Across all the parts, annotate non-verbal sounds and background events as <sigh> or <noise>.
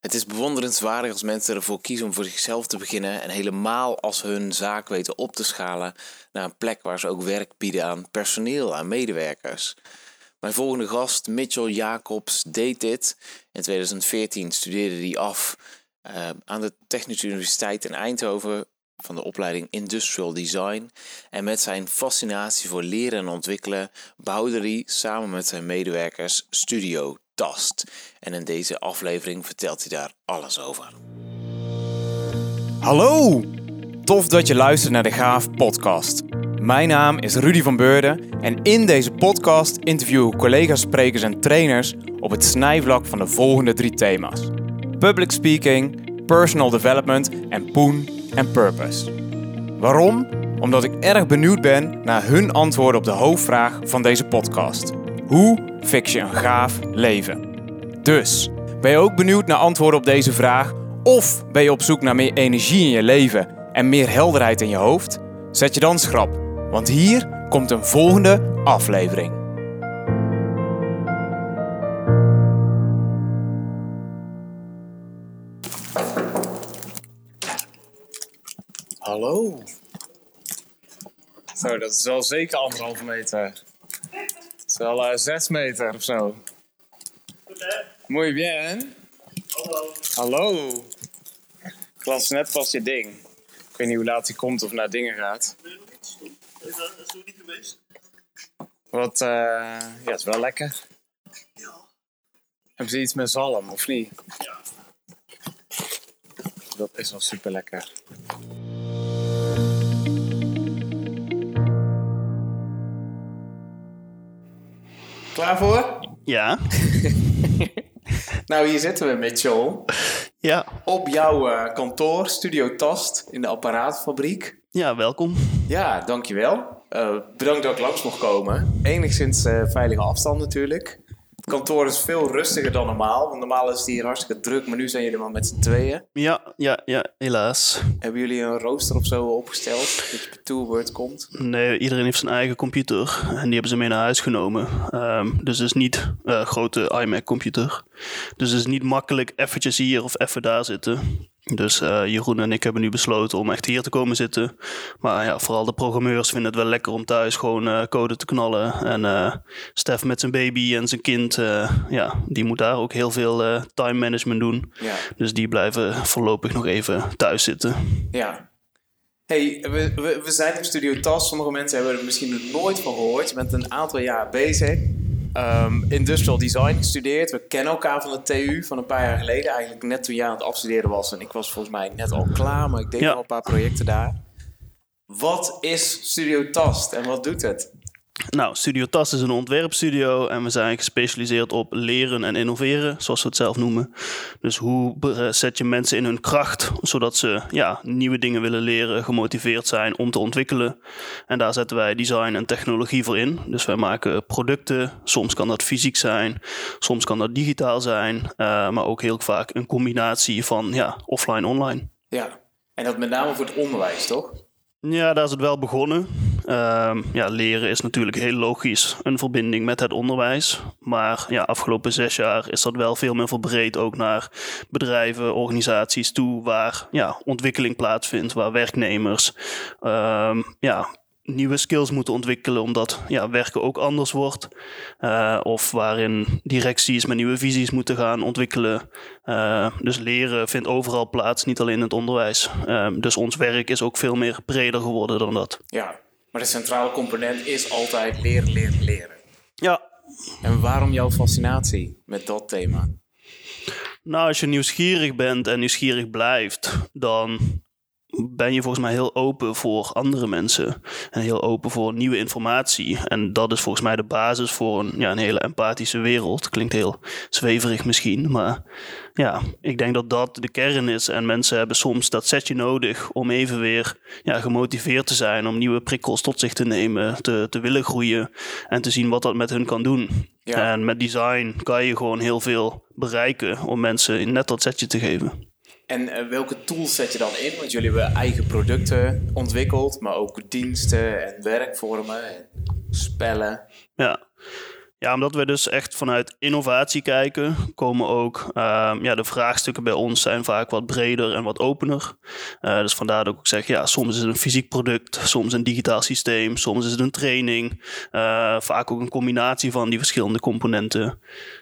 Het is bewonderenswaardig als mensen ervoor kiezen om voor zichzelf te beginnen en helemaal als hun zaak weten op te schalen naar een plek waar ze ook werk bieden aan personeel, aan medewerkers. Mijn volgende gast, Mitchell Jacobs, deed dit. In 2014 studeerde hij af uh, aan de Technische Universiteit in Eindhoven van de opleiding Industrial Design. En met zijn fascinatie voor leren en ontwikkelen bouwde hij samen met zijn medewerkers Studio En in deze aflevering vertelt hij daar alles over. Hallo! Tof dat je luistert naar de Gaaf podcast. Mijn naam is Rudy van Beurden en in deze podcast interview ik collega's, sprekers en trainers op het snijvlak van de volgende drie thema's: public speaking, personal development en poen en purpose. Waarom? Omdat ik erg benieuwd ben naar hun antwoorden op de hoofdvraag van deze podcast. Hoe fix je een gaaf leven? Dus, ben je ook benieuwd naar antwoorden op deze vraag? Of ben je op zoek naar meer energie in je leven en meer helderheid in je hoofd? Zet je dan schrap, want hier komt een volgende aflevering. Hallo. Zo, dat is wel zeker anderhalve meter. Het is wel uh, zes meter of zo. Goed hè? Muy bien. Hallo. Hallo. Ik las net pas je ding. Ik weet niet hoe laat hij komt of naar dingen gaat. Je nog iets? Is dat, is dat niet geweest? Wat, eh, ja, het is wel lekker. Ja. Hebben ze iets met zalm of niet? Ja. Dat is wel super lekker. Klaar voor? Ja, <laughs> Nou, hier zitten we met Joel. ja, Op jouw eh, kantoor, Studio Tast, in de apparaatfabriek. ja, welkom. Ja, dankjewel. Eh bedankt dat ik langs mocht komen. Enigszins eh, veilige afstand natuurlijk. Kantoor is veel rustiger dan normaal. Want normaal is het hier hartstikke druk, maar nu zijn jullie maar met z'n tweeën. Ja, ja, ja, helaas. Hebben jullie een rooster of zo opgesteld? Dat je per tourbeurt komt? Nee, iedereen heeft zijn eigen computer en die hebben ze mee naar huis genomen. Ehm, dus het is niet een grote iMac-computer. Dus het is niet makkelijk eventjes hier of even daar zitten. Dus eh, Jeroen en ik hebben nu besloten om echt hier te komen zitten. Maar ja, vooral de programmeurs vinden het wel lekker om thuis gewoon eh, code te knallen. En eh Stef met zijn baby en zijn kind, ja, die moet daar ook heel veel time management doen. Ja. Dus die blijven voorlopig nog even thuis zitten. Ja. Hey, we, we, we zijn in Studio Tas. Sommige mensen hebben er misschien nog nooit van gehoord. Je bent een aantal jaar bezig. Ehm, industrial design gestudeerd. We kennen elkaar van de TU van een paar jaar geleden. Eigenlijk net toen jij aan het afstuderen was. En ik was volgens mij net al klaar, maar ik deed Ja. al een paar projecten daar. Wat is Studio Tast en wat doet het? Nou, Studio Tas is een ontwerpstudio en we zijn gespecialiseerd op leren en innoveren, zoals we het zelf noemen. Dus hoe eh, zet je mensen in hun kracht, zodat ze ja, nieuwe dingen willen leren, gemotiveerd zijn om te ontwikkelen. En daar zetten wij design en technologie voor in. Dus wij maken producten, soms kan dat fysiek zijn, soms kan dat digitaal zijn, eh, maar ook heel vaak een combinatie van ja, offline-online. Ja. En dat met name voor het onderwijs, toch? Ja, daar is het wel begonnen. Ehm, ja, leren is natuurlijk heel logisch een verbinding met het onderwijs. Maar ja, afgelopen zes jaar is dat wel veel meer verbreed ook naar bedrijven, organisaties toe, waar ja, ontwikkeling plaatsvindt, waar werknemers ehm, ja, nieuwe skills moeten ontwikkelen, omdat ja, werken ook anders wordt. Eh, of waarin directies met nieuwe visies moeten gaan ontwikkelen. Eh, dus leren vindt overal plaats, niet alleen in het onderwijs. Ehm, dus ons werk is ook veel meer breder geworden dan dat. Ja. Maar de centrale component is altijd leren, leren, leren. Ja, En waarom jouw fascinatie met dat thema? nou als je nieuwsgierig bent en nieuwsgierig blijft, dan ben je volgens mij heel open voor andere mensen. En heel open voor nieuwe informatie. En dat is volgens mij de basis voor een, ja, een hele empathische wereld. Klinkt heel zweverig misschien, maar ja, ik denk dat dat de kern is. En mensen hebben soms dat setje nodig om even weer ja, gemotiveerd te zijn. Om nieuwe prikkels tot zich te nemen, te, te willen groeien. En te zien wat dat met hun kan doen. Ja. En met design kan je gewoon heel veel bereiken om mensen net dat setje te geven. En eh, welke tools zet je dan in? Want jullie hebben eigen producten ontwikkeld, maar ook diensten en werkvormen en spellen. Ja. Ja, omdat we dus echt vanuit innovatie kijken, komen ook ehm, ja, de vraagstukken bij ons zijn vaak wat breder en wat opener. Eh, dus vandaar dat ik ook zeg, ja, soms is het een fysiek product, soms een digitaal systeem, soms is het een training. Eh, vaak ook een combinatie van die verschillende componenten.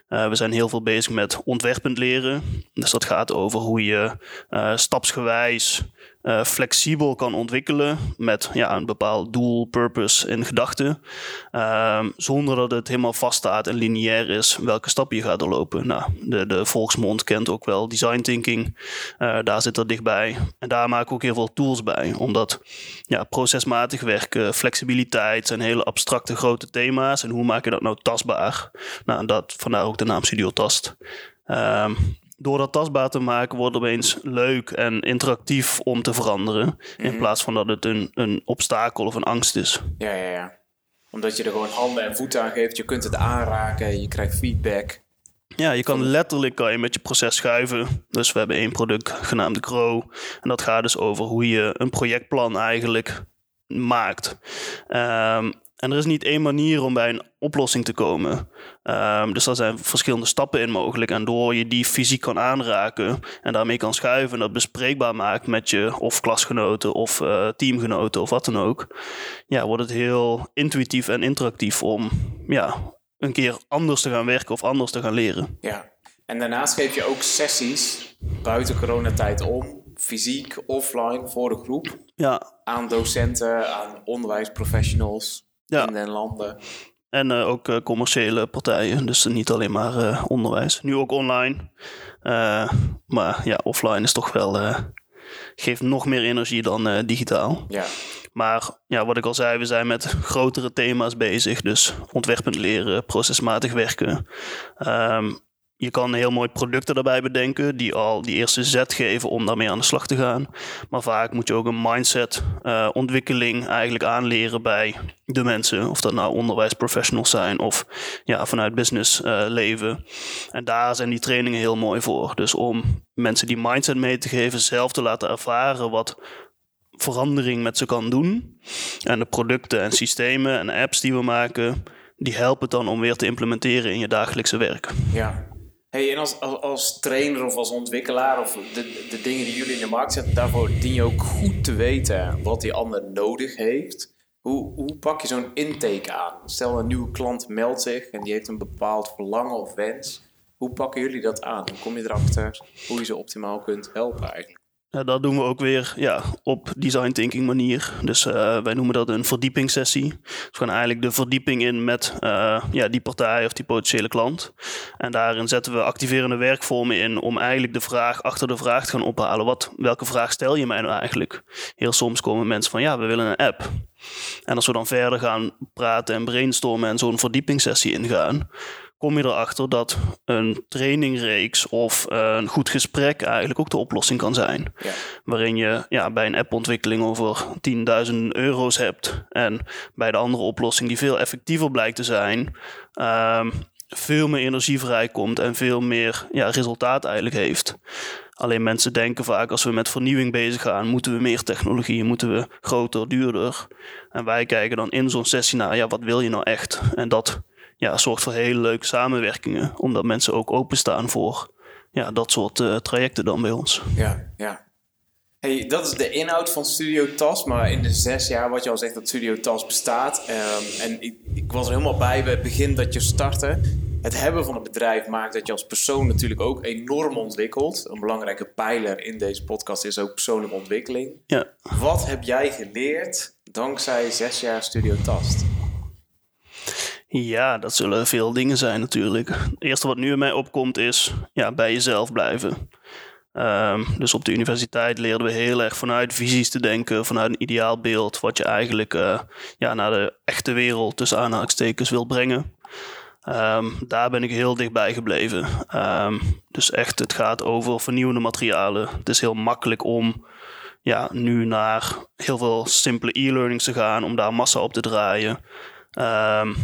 Eh, we zijn heel veel bezig met ontwerpend leren. Dus dat gaat over hoe je eh, stapsgewijs eh, flexibel kan ontwikkelen met ja, een bepaald doel, purpose in gedachten. Ehm, zonder dat het helemaal vaststaat en lineair is welke stap je gaat doorlopen. Nou, de, de volksmond kent ook wel design thinking. Eh, daar zit dat dichtbij. En daar maken we ook heel veel tools bij. Omdat ja, procesmatig werken, flexibiliteit zijn hele abstracte grote thema's. En hoe maak je dat nou tastbaar? Nou, dat, vandaar ook de naam Studio Tast. Ehm, door dat tastbaar te maken wordt het opeens leuk en interactief om te veranderen. In plaats van dat het een, een obstakel of een angst is. Ja, ja, ja. Omdat je er gewoon handen en voeten aan geeft. Je kunt het aanraken, je krijgt feedback. Ja, je kan letterlijk kan je met je proces schuiven. Dus we hebben één product genaamd de Grow. En dat gaat dus over hoe je een projectplan eigenlijk maakt. Ehm, en er is niet één manier om bij een oplossing te komen. Ehm, dus daar zijn verschillende stappen in mogelijk. En door je die fysiek kan aanraken en daarmee kan schuiven en dat bespreekbaar maakt met je of klasgenoten of eh, teamgenoten of wat dan ook, ja, wordt het heel intuïtief en interactief om ja, een keer anders te gaan werken of anders te gaan leren. Ja. En daarnaast geef je ook sessies buiten coronatijd om. Fysiek, offline, voor de groep. Ja, Aan docenten, aan onderwijsprofessionals Ja. in den landen. En eh, ook eh, commerciële partijen, dus niet alleen maar eh, onderwijs. Nu ook online. Maar ja, offline is toch wel. geeft nog meer energie dan digitaal. Ja. Maar ja, wat ik al zei, we zijn met grotere thema's bezig. Dus ontwerpend leren, procesmatig werken. Ehm, je kan heel mooi producten daarbij bedenken die al die eerste zet geven om daarmee aan de slag te gaan. Maar vaak moet je ook een mindset eh, ontwikkeling eigenlijk aanleren bij de mensen. Of dat nou onderwijsprofessionals zijn of ja, vanuit business eh, leven. En daar zijn die trainingen heel mooi voor. Dus om mensen die mindset mee te geven, zelf te laten ervaren wat verandering met ze kan doen. En de producten en systemen en apps die we maken, die helpen dan om weer te implementeren in je dagelijkse werk. Ja. Hey, en als, als, trainer of als ontwikkelaar of de, de dingen die jullie in de markt zetten, daarvoor dien je ook goed te weten wat die ander nodig heeft. Hoe, hoe pak je zo'n intake aan? Stel een nieuwe klant meldt zich en die heeft een bepaald verlangen of wens. Hoe pakken jullie dat aan? Hoe kom je erachter hoe je ze optimaal kunt helpen eigenlijk? Ja, dat doen we ook weer ja, op design thinking manier. Dus eh, wij noemen dat een verdiepingssessie. Dus we gaan eigenlijk de verdieping in met eh, ja, die partij of die potentiële klant. En daarin zetten we activerende werkvormen in om eigenlijk de vraag achter de vraag te gaan ophalen. Wat, welke vraag stel je mij nou eigenlijk? Heel soms komen mensen van ja, we willen een app. En als we dan verder gaan praten en brainstormen en zo'n verdiepingsessie ingaan, kom je erachter dat een trainingreeks of een goed gesprek eigenlijk ook de oplossing kan zijn. Ja. Waarin je ja, bij een appontwikkeling over 10.000 euro's hebt en bij de andere oplossing die veel effectiever blijkt te zijn, ehm, veel meer energie vrijkomt en veel meer ja, resultaat eigenlijk heeft. Alleen mensen denken vaak als we met vernieuwing bezig gaan, moeten we meer technologie, moeten we groter, duurder. En wij kijken dan in zo'n sessie naar, ja, wat wil je nou echt? En dat ja, zorgt voor hele leuke samenwerkingen, omdat mensen ook openstaan voor ja, dat soort eh, trajecten dan bij ons. Ja, ja. Hey, dat is de inhoud van Studio Tas, maar in de zes jaar, wat je al zegt, dat Studio Tas bestaat. ehm, en ik, ik was er helemaal bij bij het begin dat je startte. Het hebben van een bedrijf maakt dat je als persoon natuurlijk ook enorm ontwikkelt. Een belangrijke pijler in deze podcast is ook persoonlijke ontwikkeling. Ja. Wat heb jij geleerd dankzij zes jaar Studio Tast? Ja, dat zullen veel dingen zijn natuurlijk. Het eerste wat nu in mij opkomt is ja, bij jezelf blijven. Ehm, dus op de universiteit leerden we heel erg vanuit visies te denken, vanuit een ideaalbeeld, wat je eigenlijk eh, ja, naar de echte wereld tussen aanhalingstekens wil brengen. Ehm, daar ben ik heel dichtbij gebleven. Ehm, dus echt, het gaat over vernieuwende materialen. Het is heel makkelijk om ja, nu naar heel veel simpele e-learnings te gaan, om daar massa op te draaien. Ehm,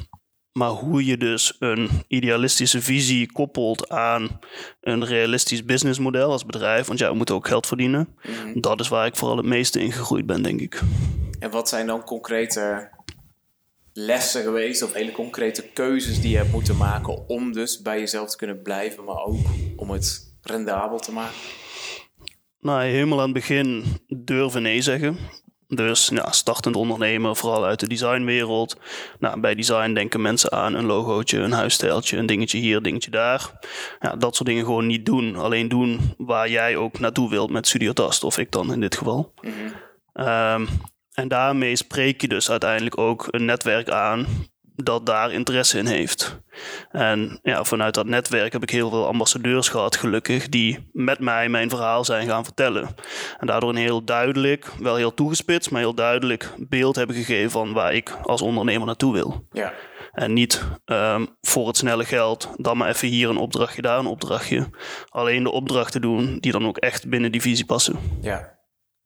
maar hoe je dus een idealistische visie koppelt aan een realistisch businessmodel als bedrijf, want ja, we moeten ook geld verdienen. Dat is waar ik vooral het meeste in gegroeid ben, denk ik. En wat zijn dan concrete lessen geweest of hele concrete keuzes die je hebt moeten maken om dus bij jezelf te kunnen blijven, maar ook om het rendabel te maken? Nou, helemaal aan het begin durven nee zeggen. Dus ja, startend ondernemer, vooral uit de designwereld. Nou, bij design denken mensen aan een logootje, een huisstijltje, een dingetje hier, een dingetje daar. Ja, dat soort dingen gewoon niet doen. Alleen doen waar jij ook naartoe wilt met Studio Tast, of ik dan in dit geval. Ehm, en daarmee spreek je dus uiteindelijk ook een netwerk aan dat daar interesse in heeft. En ja, vanuit dat netwerk heb ik heel veel ambassadeurs gehad, gelukkig, die met mij mijn verhaal zijn gaan vertellen. En daardoor een heel duidelijk, wel heel toegespitst, maar heel duidelijk beeld hebben gegeven van waar ik als ondernemer naartoe wil. Ja, En niet ehm, voor het snelle geld, dan maar even hier een opdrachtje, daar een opdrachtje. Alleen de opdrachten doen die dan ook echt binnen die visie passen. ja.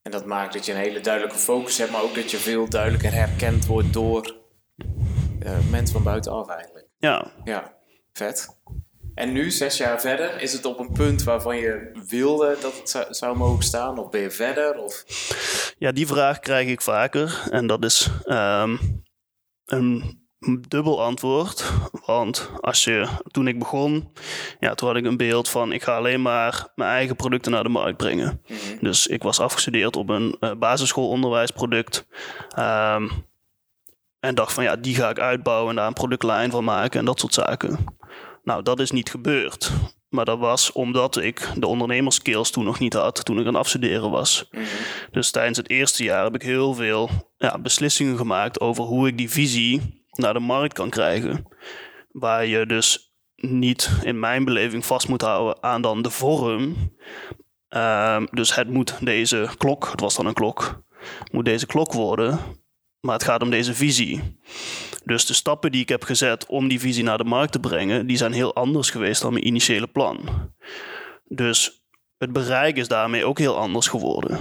En dat maakt dat je een hele duidelijke focus hebt, maar ook dat je veel duidelijker herkend wordt door mensen van buitenaf eigenlijk. Ja, Ja, vet. En nu, zes jaar verder, is het op een punt waarvan je wilde dat het zou, zou mogen staan? Of ben je verder? Of... Ja, die vraag krijg ik vaker. En dat is ehm, een dubbel antwoord. Want als je, toen ik begon, ja, toen had ik een beeld van ik ga alleen maar mijn eigen producten naar de markt brengen. Dus ik was afgestudeerd op een eh, basisschoolonderwijsproduct. Ehm, en dacht van ja, die ga ik uitbouwen en daar een productlijn van maken en dat soort zaken. Nou, dat is niet gebeurd. Maar dat was omdat ik de ondernemerskills toen nog niet had, toen ik aan het afstuderen was. Dus tijdens het eerste jaar heb ik heel veel ja, beslissingen gemaakt over hoe ik die visie naar de markt kan krijgen. Waar je dus niet in mijn beleving vast moet houden aan dan de vorm. Ehm, dus het moet deze klok, het was dan een klok, moet deze klok worden. Maar het gaat om deze visie. Dus de stappen die ik heb gezet om die visie naar de markt te brengen, die zijn heel anders geweest dan mijn initiële plan. Dus het bereik is daarmee ook heel anders geworden.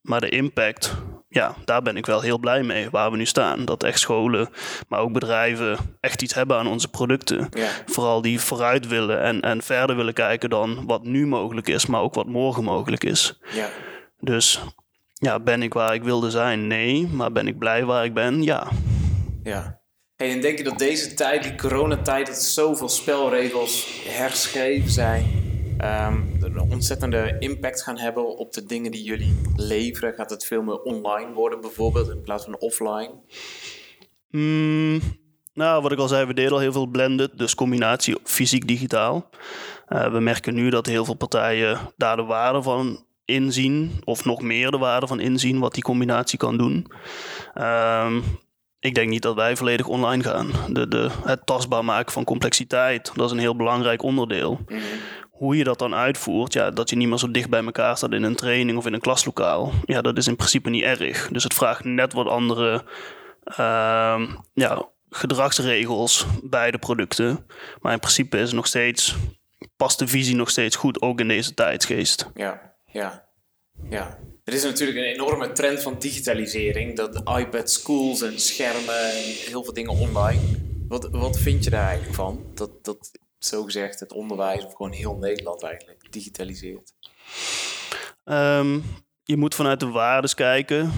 Maar de impact, ja, daar ben ik wel heel blij mee waar we nu staan. Dat echt scholen, maar ook bedrijven echt iets hebben aan onze producten. Ja. Vooral die vooruit willen en, en verder willen kijken dan wat nu mogelijk is, maar ook wat morgen mogelijk is. Ja. Dus ja, ben ik waar ik wilde zijn? Nee. Maar ben ik blij waar ik ben? Ja. Ja. Hey, en denk je dat deze tijd, die coronatijd, dat er zoveel spelregels herschreven zijn, ehm, een ontzettende impact gaan hebben op de dingen die jullie leveren? Gaat het veel meer online worden bijvoorbeeld in plaats van offline? Mm, nou, wat ik al zei, we deden al heel veel blended, dus combinatie fysiek-digitaal. Eh, we merken nu dat heel veel partijen daar de waarde van inzien, of nog meer de waarde van inzien, wat die combinatie kan doen. Ehm, ik denk niet dat wij volledig online gaan. De, de, het tastbaar maken van complexiteit, dat is een heel belangrijk onderdeel. Hoe je dat dan uitvoert, ja, dat je niet meer zo dicht bij elkaar staat in een training of in een klaslokaal, ja, dat is in principe niet erg. Dus het vraagt net wat andere ehm, ja, gedragsregels bij de producten. Maar in principe is het nog steeds, past de visie nog steeds goed, ook in deze tijdsgeest. Ja, ja, ja. Er is natuurlijk een enorme trend van digitalisering. Dat iPad schools en schermen en heel veel dingen online. Wat, wat vind je daar eigenlijk van? Dat, dat zogezegd het onderwijs of gewoon heel Nederland eigenlijk digitaliseert. Ehm, je moet vanuit de waardes kijken.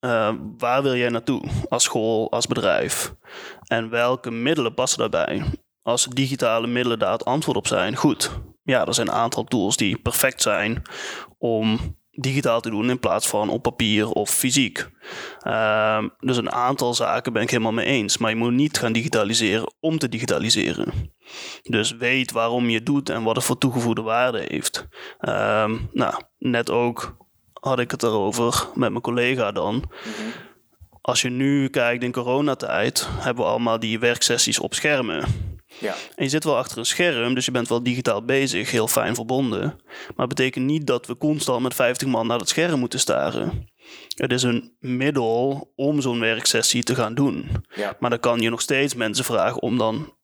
Eh, waar wil jij naartoe als school, als bedrijf? En welke middelen passen daarbij? Als digitale middelen daar het antwoord op zijn, goed. Ja, er zijn een aantal tools die perfect zijn om digitaal te doen in plaats van op papier of fysiek. Ehm, dus een aantal zaken ben ik helemaal mee eens. Maar je moet niet gaan digitaliseren om te digitaliseren. Dus weet waarom je het doet en wat het voor toegevoegde waarde heeft. Ehm, nou, net ook had ik het erover met mijn collega dan. Als je nu kijkt in coronatijd, hebben we allemaal die werksessies op schermen. Ja, En je zit wel achter een scherm, dus je bent wel digitaal bezig, heel fijn verbonden. Maar het betekent niet dat we constant met 50 man naar het scherm moeten staren. Het is een middel om zo'n werksessie te gaan doen. ja, Maar dan kan je nog steeds mensen vragen om dan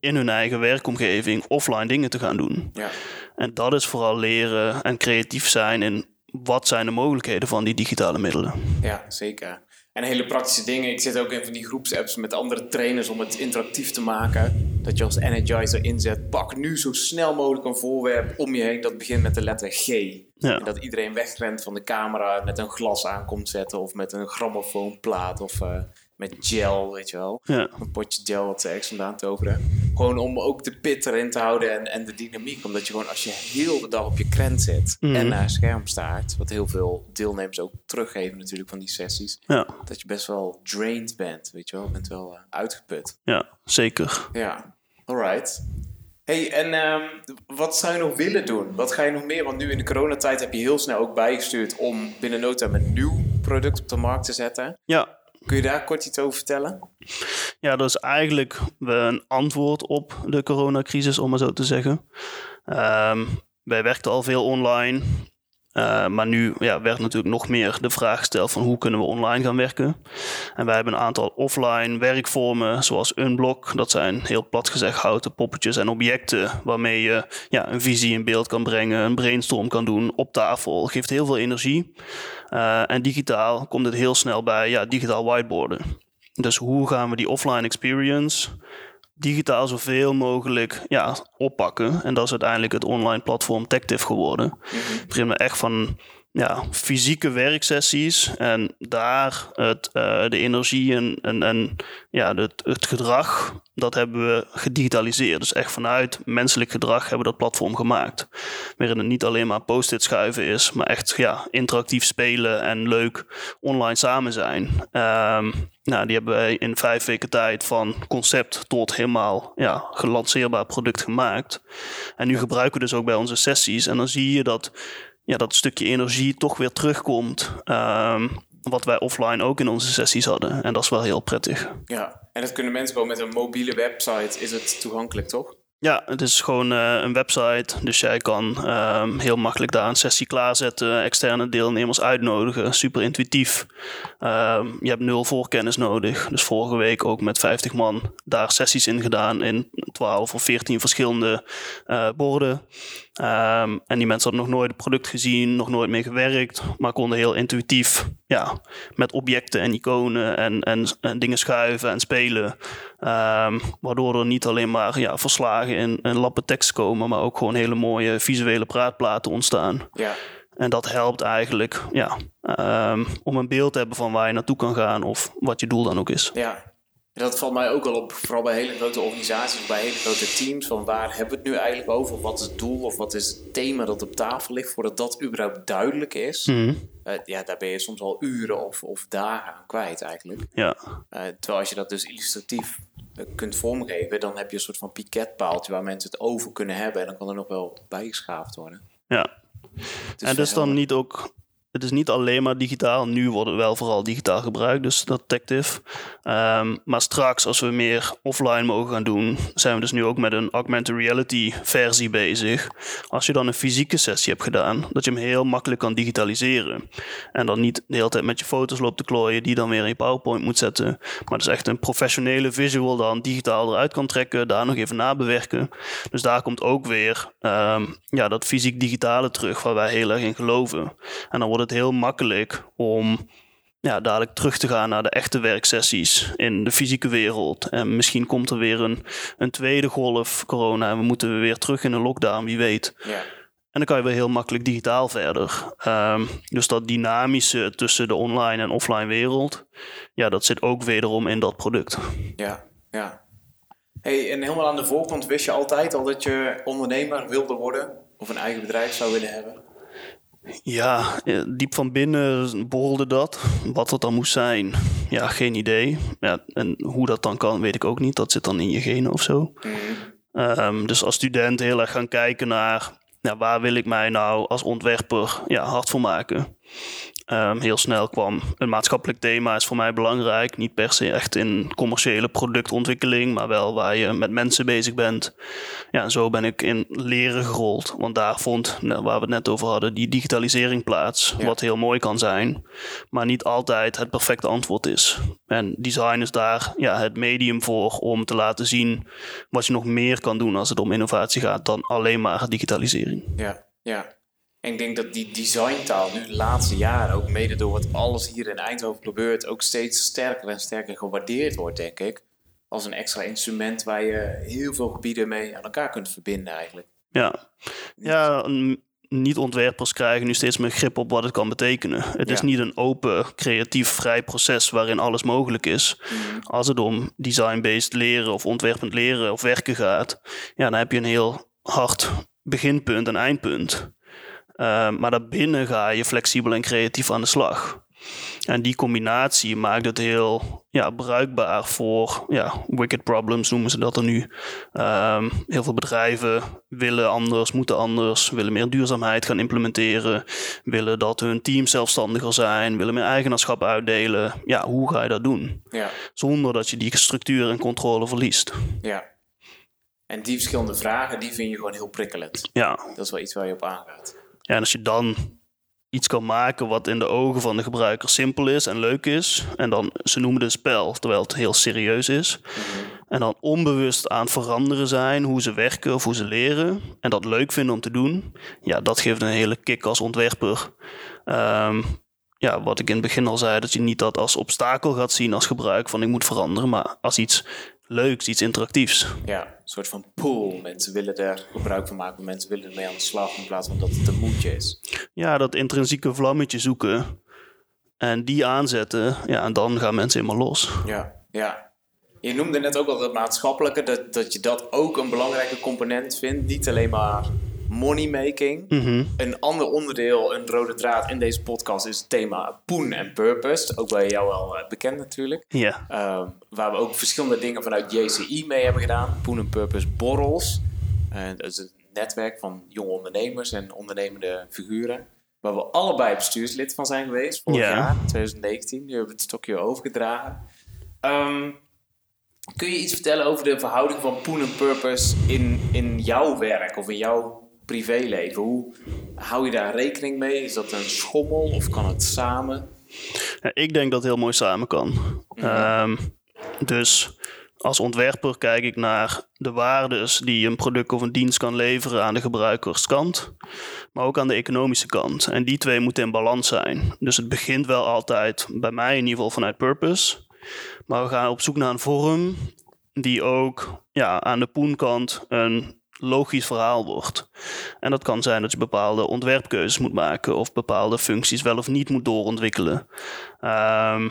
in hun eigen werkomgeving offline dingen te gaan doen. ja. En dat is vooral leren en creatief zijn in wat zijn de mogelijkheden van die digitale middelen. Ja, zeker. En hele praktische dingen. Ik zit ook in van die groepsapps met andere trainers om het interactief te maken. Dat je als energizer inzet. Pak nu zo snel mogelijk een voorwerp om je heen. Dat begint met de letter G. Ja. En dat iedereen wegrent van de camera met een glas aan komt zetten. Of met een grammofoonplaat. Of eh, met gel, weet je wel. Ja, Een potje gel wat ze ergens vandaan toveren. Gewoon om ook de pit erin te houden en, en de dynamiek. Omdat je gewoon als je heel de dag op je krent zit Mhm. en naar een scherm staart, wat heel veel deelnemers ook teruggeven natuurlijk van die sessies, ja, dat je best wel drained bent, weet je wel. Je bent wel eh, uitgeput. ja zeker. Ja, alright. Hey, en ehm, wat zou je nog willen doen? Wat ga je nog meer? Want nu in de coronatijd heb je heel snel ook bijgestuurd om binnen no time een nieuw product op de markt te zetten. Ja, Kun je daar kort iets over vertellen? Ja, dat is eigenlijk een antwoord op de coronacrisis, om maar zo te zeggen. Ehm, wij werkten al veel online. eh, maar nu ja, werd natuurlijk nog meer de vraag gesteld van hoe kunnen we online gaan werken. En wij hebben een aantal offline werkvormen zoals Unblock. Dat zijn heel plat gezegd houten poppetjes en objecten waarmee je ja, een visie in beeld kan brengen, een brainstorm kan doen op tafel. Geeft heel veel energie. Eh, en digitaal komt het heel snel bij ja, digitaal whiteboarden. Dus hoe gaan we die offline experience digitaal zoveel mogelijk ja, oppakken? En dat is uiteindelijk het online platform TechTiff geworden. Het begint met echt van ja, fysieke werksessies en daar het, eh, de energie en, en, en ja, het, het gedrag, dat hebben we gedigitaliseerd. Dus echt vanuit menselijk gedrag hebben we dat platform gemaakt. Waarin het niet alleen maar post-it schuiven is, maar echt ja, interactief spelen en leuk online samen zijn. Ehm, nou, die hebben wij in vijf weken tijd van concept tot helemaal ja, gelanceerbaar product gemaakt. En nu gebruiken we dus ook bij onze sessies. En dan zie je dat ja, dat stukje energie toch weer terugkomt. ehm, wat wij offline ook in onze sessies hadden. En dat is wel heel prettig. Ja, en dat kunnen mensen gewoon met een mobiele website, is het toegankelijk toch? Ja, het is gewoon eh, een website. Dus jij kan ehm, heel makkelijk daar een sessie klaarzetten, externe deelnemers uitnodigen. Super intuïtief. Ehm, je hebt nul voorkennis nodig. Dus vorige week ook met 50 man daar sessies in gedaan in 12 of 14 verschillende eh, borden. Ehm, en die mensen hadden nog nooit het product gezien, nog nooit mee gewerkt, maar konden heel intuïtief ja, met objecten en iconen en, en, en dingen schuiven en spelen. Ehm, waardoor er niet alleen maar ja, verslagen in, in lappen tekst komen, maar ook gewoon hele mooie visuele praatplaten ontstaan. Ja, En dat helpt eigenlijk ja, ehm, om een beeld te hebben van waar je naartoe kan gaan of wat je doel dan ook is. ja. En dat valt mij ook wel op, vooral bij hele grote organisaties bij hele grote teams. Van waar hebben we het nu eigenlijk over? Wat is het doel of wat is het thema dat op tafel ligt? Voordat dat überhaupt duidelijk is. Mhm. Eh, ja, daar ben je soms al uren of, of dagen aan kwijt eigenlijk. Ja, Eh, terwijl als je dat dus illustratief eh, kunt vormgeven, dan heb je een soort van piketpaaltje waar mensen het over kunnen hebben. En dan kan er nog wel bijgeschaafd worden. ja. En dus dan niet ook. Het is niet alleen maar digitaal. Nu wordt het wel vooral digitaal gebruikt, dus dat Tactive. Ehm, maar straks, als we meer offline mogen gaan doen, zijn we dus nu ook met een augmented reality versie bezig. Als je dan een fysieke sessie hebt gedaan, dat je hem heel makkelijk kan digitaliseren. En dan niet de hele tijd met je foto's loopt te klooien, die dan weer in je PowerPoint moet zetten. Maar dus echt een professionele visual dan digitaal eruit kan trekken, daar nog even nabewerken. Dus daar komt ook weer ehm, ja, dat fysiek-digitale terug, waar wij heel erg in geloven. En dan wordt het heel makkelijk om ja, dadelijk terug te gaan naar de echte werksessies in de fysieke wereld. En misschien komt er weer een, een tweede golf corona en we moeten weer terug in een lockdown, wie weet. Ja, En dan kan je weer heel makkelijk digitaal verder. Ehm, dus dat dynamische tussen de online en offline wereld, ja, dat zit ook wederom in dat product. ja, ja. Hey, en helemaal aan de voorkant wist je altijd al dat je ondernemer wilde worden? Of een eigen bedrijf zou willen hebben? Ja, eh, diep van binnen borrelde dat. Wat dat dan moest zijn, ja, geen idee. En hoe dat dan kan, weet ik ook niet. Dat zit dan in je genen of zo. Ehm, dus als student heel erg gaan kijken naar... Waar wil ik mij nou als ontwerper ja, hard voor maken? Ehm, heel snel kwam een maatschappelijk thema is voor mij belangrijk. Niet per se echt in commerciële productontwikkeling, maar wel waar je met mensen bezig bent. Ja, en zo ben ik in leren gerold. Want daar vond, nou, waar we het net over hadden, die digitalisering plaats. Ja. Wat heel mooi kan zijn, maar niet altijd het perfecte antwoord is. En design is daar ja, het medium voor om te laten zien wat je nog meer kan doen als het om innovatie gaat dan alleen maar digitalisering. Ja, ja. En ik denk dat die designtaal nu de laatste jaren, ook mede door wat alles hier in Eindhoven gebeurt, ook steeds sterker en sterker gewaardeerd wordt, denk ik. Als een extra instrument waar je heel veel gebieden mee aan elkaar kunt verbinden eigenlijk. Ja, ja niet-ontwerpers krijgen nu steeds meer grip op wat het kan betekenen. Het is niet een open, creatief, vrij proces waarin alles mogelijk is. Als het om design-based leren of ontwerpend leren of werken gaat, ja, dan heb je een heel hard beginpunt en eindpunt. Uh, maar daarbinnen ga je flexibel en creatief aan de slag. En die combinatie maakt het heel ja, bruikbaar voor ja, wicked problems, noemen ze dat er nu. Um, heel veel bedrijven willen anders, moeten anders, willen meer duurzaamheid gaan implementeren, willen dat hun teams zelfstandiger zijn, willen meer eigenaarschap uitdelen. Ja, hoe ga je dat doen? Ja, Zonder dat je die structuur en controle verliest. ja. En die verschillende vragen, die vind je gewoon heel prikkelend. Ja, Dat is wel iets waar je op aangaat. Ja, en als je dan iets kan maken wat in de ogen van de gebruiker simpel is en leuk is, en dan ze noemen het een spel, terwijl het heel serieus is, en dan onbewust aan het veranderen zijn hoe ze werken of hoe ze leren, en dat leuk vinden om te doen, ja, dat geeft een hele kick als ontwerper. Ehm, ja, wat ik in het begin al zei, dat je niet dat als obstakel gaat zien als gebruik van ik moet veranderen, maar als iets leuks, iets interactiefs. Ja, een soort van pool. Mensen willen er gebruik van maken. Mensen willen ermee aan de slag in plaats van dat het een moedje is. ja, dat intrinsieke vlammetje zoeken en die aanzetten, ja, en dan gaan mensen helemaal los. Ja, ja. Je noemde net ook al dat maatschappelijke, dat, dat je dat ook een belangrijke component vindt. Niet alleen maar moneymaking. Een ander onderdeel, een rode draad in deze podcast is het thema poen en purpose. Ook bij jou wel eh, bekend natuurlijk. Ja, Ehm, waar we ook verschillende dingen vanuit JCI mee hebben gedaan. Poen en Purpose Borrels. En dat is een netwerk van jonge ondernemers en ondernemende figuren. Waar we allebei bestuurslid van zijn geweest vorig Ja. jaar, 2019. Nu hebben we het stokje overgedragen. Ehm, kun je iets vertellen over de verhouding van Poen en Purpose in, in jouw werk of in jouw privéleven? Hoe hou je daar rekening mee? Is dat een schommel of kan het samen? Ja, ik denk dat het heel mooi samen kan. Ehm, dus als ontwerper kijk ik naar de waardes die een product of een dienst kan leveren aan de gebruikerskant, maar ook aan de economische kant. En die twee moeten in balans zijn. Dus het begint wel altijd, bij mij in ieder geval vanuit purpose, maar we gaan op zoek naar een vorm die ook ja, aan de poenkant een logisch verhaal wordt. En dat kan zijn dat je bepaalde ontwerpkeuzes moet maken of bepaalde functies wel of niet moet doorontwikkelen. Ehm,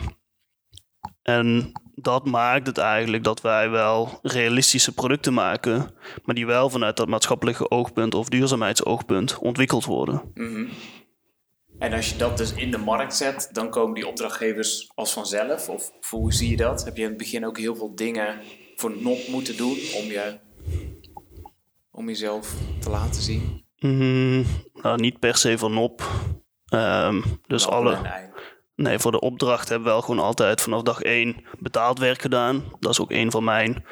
en dat maakt het eigenlijk dat wij wel realistische producten maken, maar die wel vanuit dat maatschappelijke oogpunt of duurzaamheidsoogpunt ontwikkeld worden. En als je dat dus in de markt zet, dan komen die opdrachtgevers als vanzelf? Of, hoe zie je dat? Heb je in het begin ook heel veel dingen voor nop moeten doen om, je, om jezelf te laten zien? Mm, nou, niet per se vanop. Ehm, dus alle. Nee, voor de opdracht hebben we wel gewoon altijd vanaf dag één betaald werk gedaan. Dat is ook een van mijn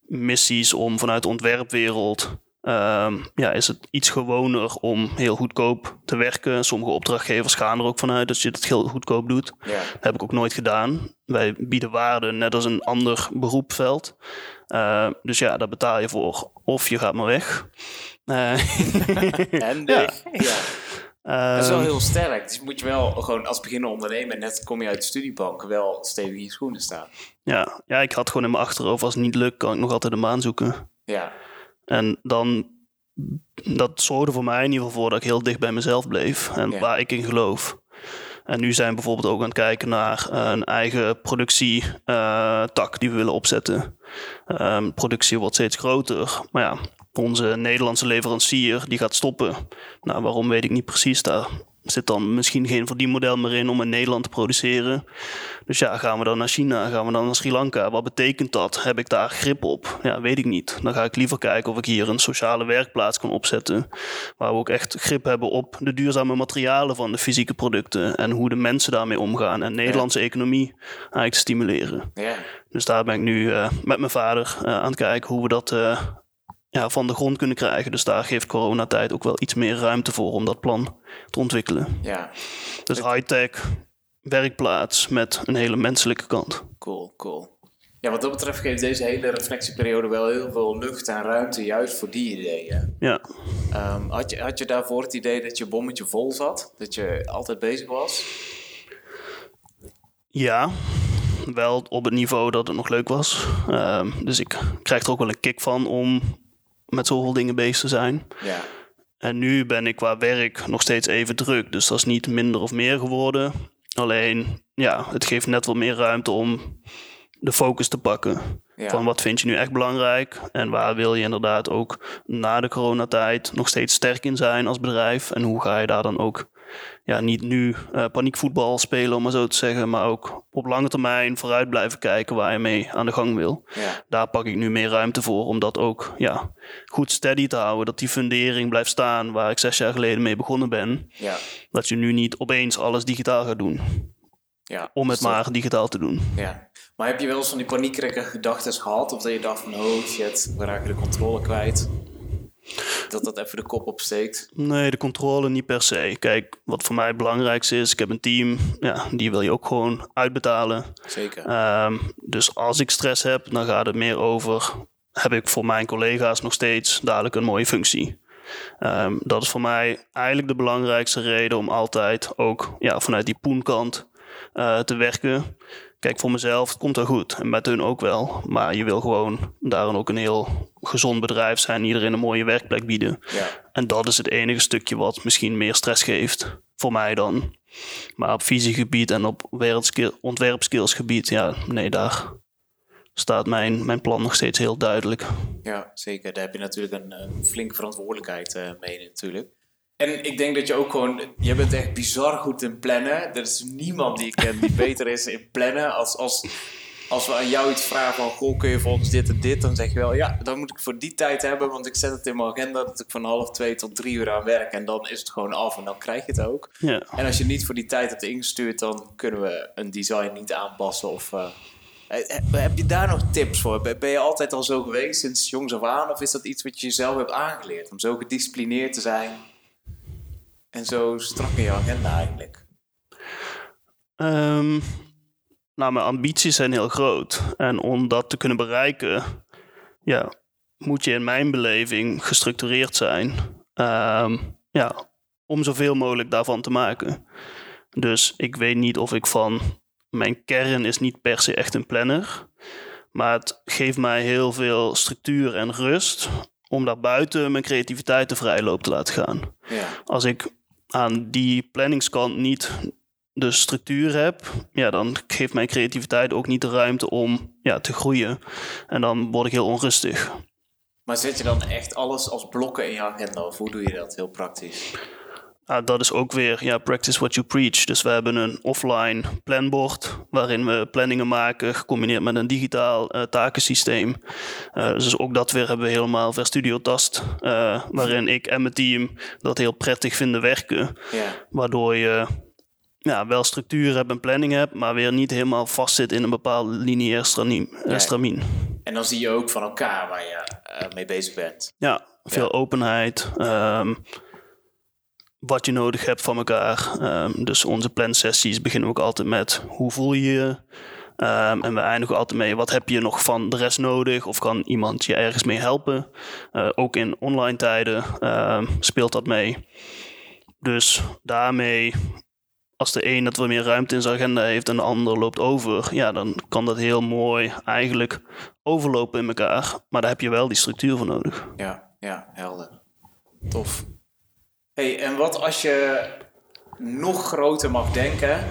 missies om vanuit de ontwerpwereld. ehm, ja, is het iets gewoner om heel goedkoop te werken. Sommige opdrachtgevers gaan er ook vanuit dat je het heel goedkoop doet. Ja. Dat heb ik ook nooit gedaan. Wij bieden waarde net als een ander beroepveld. Eh, dus ja, daar betaal je voor. Of je gaat maar weg. Eh, <laughs> En Ja. ja. Dat is wel ehm, heel sterk. Dus moet je wel gewoon als beginnende ondernemer, net kom je uit de studiebank, wel stevig in je schoenen staan. ja, ja, ik had gewoon in mijn achterhoofd, als het niet lukt, kan ik nog altijd een baan zoeken. Ja, En dan, dat zorgde voor mij in ieder geval voor dat ik heel dicht bij mezelf bleef en Ja. waar ik in geloof. En nu zijn we bijvoorbeeld ook aan het kijken naar eh, een eigen productietak die we willen opzetten. Ehm, productie wordt steeds groter, maar ja, onze Nederlandse leverancier die gaat stoppen. Nou, waarom weet ik niet precies. Daar zit dan misschien geen verdienmodel meer in om in Nederland te produceren. Dus ja, gaan we dan naar China, gaan we dan naar Sri Lanka? Wat betekent dat? Heb ik daar grip op? Ja, weet ik niet. Dan ga ik liever kijken of ik hier een sociale werkplaats kan opzetten. Waar we ook echt grip hebben op de duurzame materialen van de fysieke producten. En hoe de mensen daarmee omgaan. En Nederlandse economie eigenlijk stimuleren. ja. Dus daar ben ik nu eh, met mijn vader eh, aan het kijken hoe we dat eh, ja, van de grond kunnen krijgen. Dus daar geeft coronatijd ook wel iets meer ruimte voor om dat plan te ontwikkelen. ja. Dus high-tech werkplaats met een hele menselijke kant. Cool, cool. Ja, wat dat betreft geeft deze hele reflectieperiode wel heel veel lucht en ruimte juist voor die ideeën. Ja, Ehm, had, je, had je daarvoor het idee dat je bommetje vol zat? Dat je altijd bezig was? ja wel op het niveau dat het nog leuk was. Ehm, dus ik krijg er ook wel een kick van om met zoveel dingen bezig te zijn. Ja. En nu ben ik qua werk nog steeds even druk. Dus dat is niet minder of meer geworden. Alleen, ja, het geeft net wat meer ruimte om de focus te pakken. Ja. Van wat vind je nu echt belangrijk? En waar wil je inderdaad ook na de coronatijd nog steeds sterk in zijn als bedrijf? En hoe ga je daar dan ook ja, niet nu eh, paniekvoetbal spelen, om maar zo te zeggen, maar ook op lange termijn vooruit blijven kijken waar je mee aan de gang wil. Ja. Daar pak ik nu meer ruimte voor om dat ook ja, goed steady te houden. Dat die fundering blijft staan waar ik zes jaar geleden mee begonnen ben. Ja. Dat je nu niet opeens alles digitaal gaat doen. Ja. Om het maar digitaal te doen. Ja. Maar heb je wel eens van die paniekerige gedachten gehad? Of dat je dacht van, oh shit, we raken de controle kwijt? Dat dat even de kop opsteekt? Nee, de controle niet per se. Kijk, wat voor mij het belangrijkste is, ik heb een team, ja, die wil je ook gewoon uitbetalen. Zeker. Ehm, dus als ik stress heb, dan gaat het meer over, heb ik voor mijn collega's nog steeds dadelijk een mooie functie. Ehm, dat is voor mij eigenlijk de belangrijkste reden om altijd ook ja, vanuit die poenkant eh, te werken. Kijk, voor mezelf het komt wel goed en met hun ook wel. Maar je wil gewoon daarin ook een heel gezond bedrijf zijn, iedereen een mooie werkplek bieden. Ja. En dat is het enige stukje wat misschien meer stress geeft. Voor mij dan. Maar op visiegebied en op ontwerpskillsgebied, ja, nee, daar staat mijn, mijn plan nog steeds heel duidelijk. Ja, zeker. Daar heb je natuurlijk een, een flinke verantwoordelijkheid eh, mee natuurlijk. En ik denk dat je ook gewoon... Je bent echt bizar goed in plannen. Er is niemand die ik ken die <laughs> beter is in plannen. Als, als, als we aan jou iets vragen van... Goh, kun je volgens dit en dit? Dan zeg je wel... Ja, dan moet ik voor die tijd hebben. Want ik zet het in mijn agenda dat ik van half twee tot drie uur aan werk. En dan is het gewoon af en dan krijg je het ook. Ja. En als je niet voor die tijd hebt ingestuurd... dan kunnen we een design niet aanpassen of... eh, eh, heb je daar nog tips voor? Ben- Ben je altijd al zo geweest sinds jongs af aan? Of is dat iets wat je jezelf hebt aangeleerd? Om zo gedisciplineerd te zijn en zo strak in je agenda eigenlijk. Ehm, nou, mijn ambities zijn heel groot. En om dat te kunnen bereiken, ja, moet je in mijn beleving gestructureerd zijn. Ehm, ja, om zoveel mogelijk daarvan te maken. Dus ik weet niet of ik van mijn kern is niet per se echt een planner. Maar het geeft mij heel veel structuur en rust om daarbuiten mijn creativiteit de vrijloop te laten gaan Ja, als ik aan die planningskant niet de structuur heb, ja, dan geeft mijn creativiteit ook niet de ruimte om ja, te groeien. En dan word ik heel onrustig. maar zet je dan echt alles als blokken in je agenda? Of hoe doe je dat heel praktisch? Ah, dat is ook weer ja, practice what you preach. Dus we hebben een offline planbord waarin we planningen maken, gecombineerd met een digitaal eh, takensysteem. Eh, dus ook dat weer hebben we helemaal ver Studio Tast, eh, waarin ik en mijn team dat heel prettig vinden werken. Ja, Waardoor je ja, wel structuur hebt en planning hebt, maar weer niet helemaal vastzit in een bepaald lineair stramien. en dan zie je ook van elkaar waar je mee bezig bent. Ja, veel openheid. ehm, wat je nodig hebt van elkaar. Ehm, dus onze plansessies beginnen ook altijd met hoe voel je je? Ehm, en we eindigen altijd mee wat heb je nog van de rest nodig? Of kan iemand je ergens mee helpen? Eh, ook in online tijden ehm, speelt dat mee. Dus daarmee, als de een dat wat meer ruimte in zijn agenda heeft en de ander loopt over, ja, dan kan dat heel mooi eigenlijk overlopen in elkaar. Maar daar heb je wel die structuur voor nodig. Ja, ja, helder. Tof. Hey, en wat als je nog groter mag denken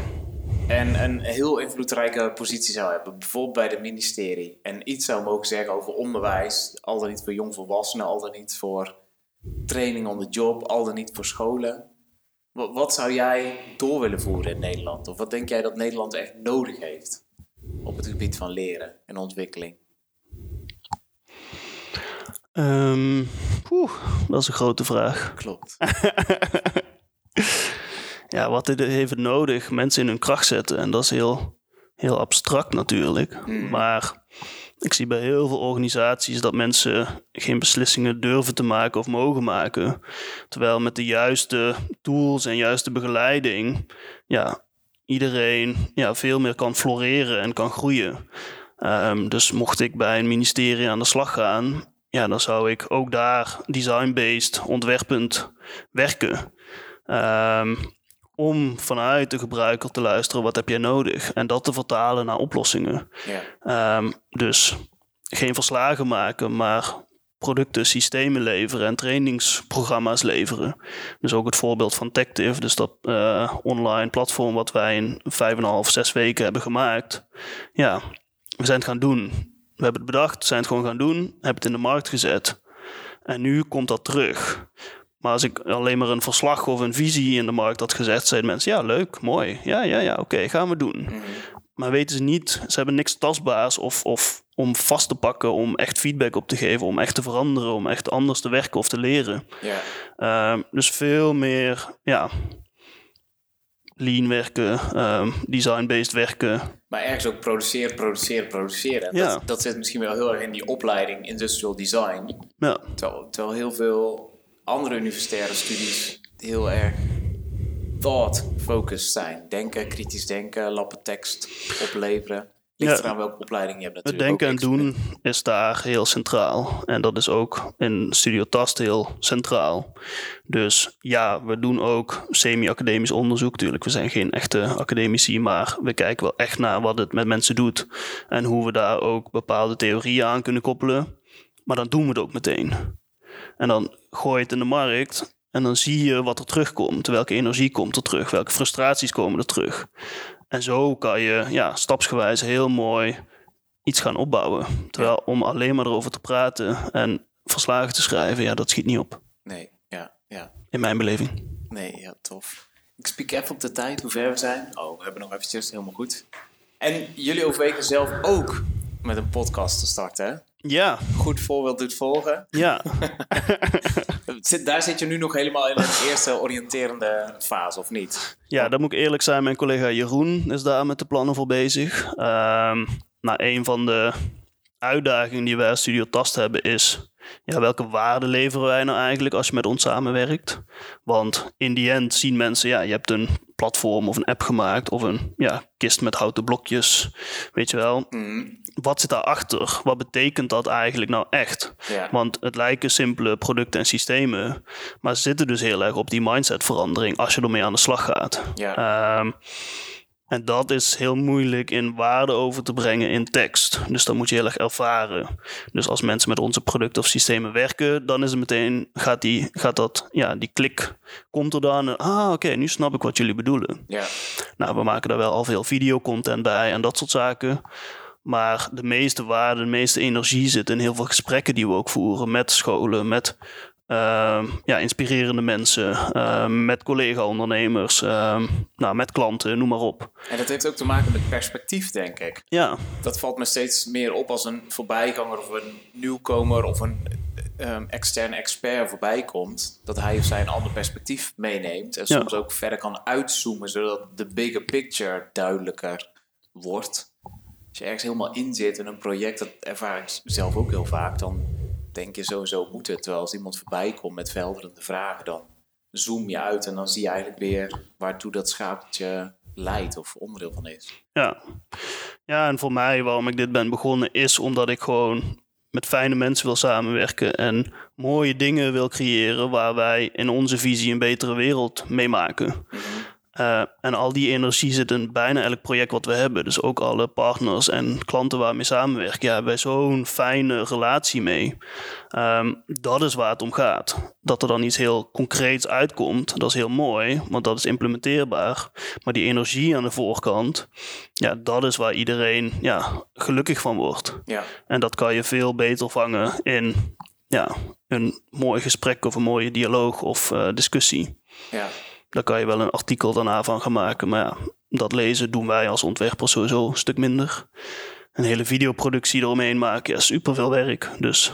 en een heel invloedrijke positie zou hebben, bijvoorbeeld bij het ministerie, en iets zou mogen zeggen over onderwijs, al dan niet voor jongvolwassenen, al dan niet voor training on the job, al dan niet voor scholen. Wat zou jij door willen voeren in Nederland? Of wat denk jij dat Nederland echt nodig heeft op het gebied van leren en ontwikkeling? Ehm, oeh, dat is een grote vraag. Klopt. <laughs> Ja, wat heeft nodig? Mensen in hun kracht zetten. En dat is heel, heel abstract natuurlijk. Maar ik zie bij heel veel organisaties dat mensen geen beslissingen durven te maken of mogen maken. Terwijl met de juiste tools en juiste begeleiding, ja, iedereen ja, veel meer kan floreren en kan groeien. Ehm, dus mocht ik bij een ministerie aan de slag gaan, ja, dan zou ik ook daar design-based, ontwerpend werken. Ehm, om vanuit de gebruiker te luisteren, wat heb jij nodig? En dat te vertalen naar oplossingen. Ja. Ehm, dus geen verslagen maken, maar producten, systemen leveren en trainingsprogramma's leveren. Dus ook het voorbeeld van Tactive, dus dat eh, online platform wat wij in vijf en een half, zes weken hebben gemaakt. Ja, we zijn het gaan doen. We hebben het bedacht, zijn het gewoon gaan doen, hebben het in de markt gezet. En nu komt dat terug. Maar als ik alleen maar een verslag of een visie in de markt had gezet, zeiden mensen: ja, leuk, mooi. Ja, ja, ja, oké, gaan we doen. Maar weten ze niet, ze hebben niks tastbaars of, of om vast te pakken, om echt feedback op te geven, om echt te veranderen, om echt anders te werken of te leren. Ehm, dus veel meer, ja, lean werken, ehm, design-based werken. Maar ergens ook produceren, produceren, produceren. En Ja. Dat, dat zit misschien wel heel erg in die opleiding Industrial Design. Ja, Terwijl, terwijl heel veel andere universitaire studies heel erg thought-focused zijn. Denken, kritisch denken, lappen tekst opleveren. Ligt eraan welke opleiding je hebt het natuurlijk. denken en doen is daar heel centraal. En dat is ook in Studio Tast heel centraal. Dus ja, we doen ook semi-academisch onderzoek. Natuurlijk, we zijn geen echte academici, maar we kijken wel echt naar wat het met mensen doet. En hoe we daar ook bepaalde theorieën aan kunnen koppelen. Maar dan doen we het ook meteen. En dan gooi je het in de markt en dan zie je wat er terugkomt. Welke energie komt er terug? Welke frustraties komen er terug? En zo kan je ja, stapsgewijs heel mooi iets gaan opbouwen. Terwijl om alleen maar erover te praten en verslagen te schrijven, ja, dat schiet niet op. Nee, ja, ja. In mijn beleving. Nee, ja, tof. Ik spiek even op de tijd, hoe ver we zijn. Oh, we hebben nog eventjes, helemaal goed. En jullie overwegen zelf ook met een podcast te starten, hè? Ja, Goed voorbeeld doet volgen. ja. <laughs> Daar zit je nu nog helemaal in de eerste oriënterende fase, of niet? Ja, dan moet ik eerlijk zijn. Mijn collega Jeroen is daar met de plannen voor bezig. Ehm nou, een van de uitdagingen die wij als Studio Tast hebben is... Ja, welke waarde leveren wij nou eigenlijk als je met ons samenwerkt? Want in die end zien mensen, ja, je hebt een platform of een app gemaakt... of een ja, kist met houten blokjes, weet je wel. Wat zit daarachter? Wat betekent dat eigenlijk nou echt? Ja. Want het lijken simpele producten en systemen, maar ze zitten dus heel erg op die mindsetverandering als je ermee aan de slag gaat. Ja. Ehm, en dat is heel moeilijk in waarde over te brengen in tekst. Dus dat moet je heel erg ervaren. Dus als mensen met onze producten of systemen werken, dan is het meteen, gaat, die, gaat dat, ja, die klik komt er dan. Ah, oké, nu snap ik wat jullie bedoelen. Ja, Nou, we maken daar wel al veel videocontent bij en dat soort zaken. Maar de meeste waarde, de meeste energie zit in heel veel gesprekken die we ook voeren met scholen, met ehm, ja, inspirerende mensen, ehm, met collega-ondernemers, ehm, nou, met klanten, noem maar op. en dat heeft ook te maken met perspectief, denk ik. Ja, Dat valt me steeds meer op als een voorbijganger of een nieuwkomer of een ehm, externe expert voorbij komt. Dat hij of zij een ander perspectief meeneemt. En Ja. soms ook verder kan uitzoomen, zodat de bigger picture duidelijker wordt. Als je ergens helemaal in zit in een project, dat ervaar ik zelf ook heel vaak, dan denk je sowieso moet het. Terwijl als iemand voorbij komt met verhelderende vragen, dan zoom je uit en dan zie je eigenlijk weer waartoe dat schaapje leidt of onderdeel van is. Ja. ja, en voor mij waarom ik dit ben begonnen is omdat ik gewoon met fijne mensen wil samenwerken en mooie dingen wil creëren waar wij in onze visie een betere wereld mee maken. Eh, en al die energie zit in bijna elk project wat we hebben. Dus ook alle partners en klanten waar we mee samenwerken. Ja, hebben wij zo'n fijne relatie mee. Ehm, dat is waar het om gaat. Dat er dan iets heel concreets uitkomt, dat is heel mooi, want dat is implementeerbaar. Maar die energie aan de voorkant, ja, dat is waar iedereen ja, gelukkig van wordt. Ja, En dat kan je veel beter vangen in ja, een mooi gesprek of een mooie dialoog of eh, discussie. ja. Daar kan je wel een artikel daarna van gaan maken. Maar ja, dat lezen doen wij als ontwerpers sowieso een stuk minder. Een hele videoproductie eromheen maken, ja, super veel werk. Dus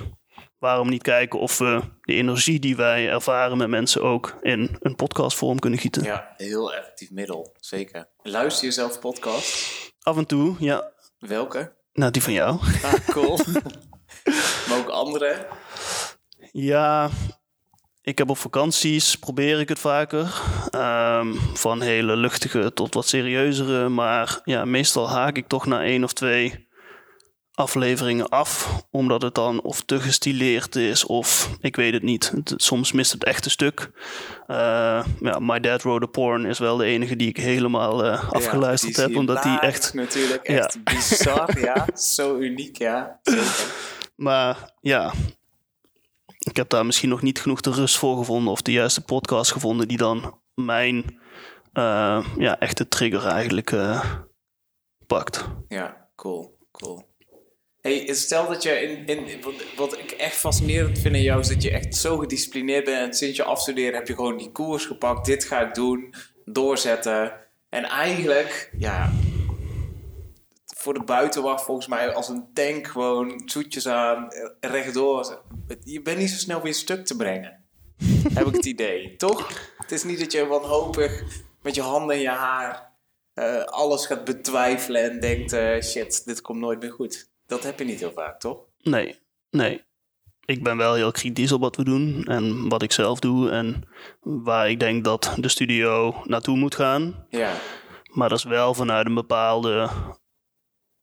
waarom niet kijken of we de energie die wij ervaren met mensen ook in een podcastvorm kunnen gieten? Ja, heel effectief middel, zeker. Luister je zelf podcast? Af en toe, ja. Welke? Nou, die van jou. Ah, cool. <laughs> maar ook andere? Ja, ik heb op vakanties, probeer ik het vaker. Ehm, van hele luchtige tot wat serieuzere. Maar ja, meestal haak ik toch na één of twee afleveringen af. Omdat het dan of te gestileerd is of ik weet het niet. Soms mist het echte stuk. Eh, ja, My Dad Wrote a Porn is wel de enige die ik helemaal eh, afgeluisterd Ja, heb. Omdat die echt... Natuurlijk, Ja. echt bizar, ja. <laughs> Zo uniek, ja. Zeker. Maar ja, ik heb daar misschien nog niet genoeg de rust voor gevonden of de juiste podcast gevonden die dan mijn eh, ja, echte trigger eigenlijk eh, pakt. Ja, cool, cool. Hey, stel dat je in, in wat, ik echt fascinerend vind in jou is dat je echt zo gedisciplineerd bent en sinds je afstuderen heb je gewoon die koers gepakt. Dit ga ik doen, doorzetten. En eigenlijk, ja, voor de buitenwacht volgens mij als een tank gewoon zoetjes aan, eh, rechtdoor. Je bent niet zo snel weer stuk te brengen. <laughs> heb ik het idee, toch? Het is niet dat je wanhopig met je handen in je haar eh, alles gaat betwijfelen en denkt: eh, shit, dit komt nooit meer goed. Dat heb je niet heel vaak, toch? Nee, nee. Ik ben wel heel kritisch op wat we doen en wat ik zelf doe en waar ik denk dat de studio naartoe moet gaan. Ja, Maar dat is wel vanuit een bepaalde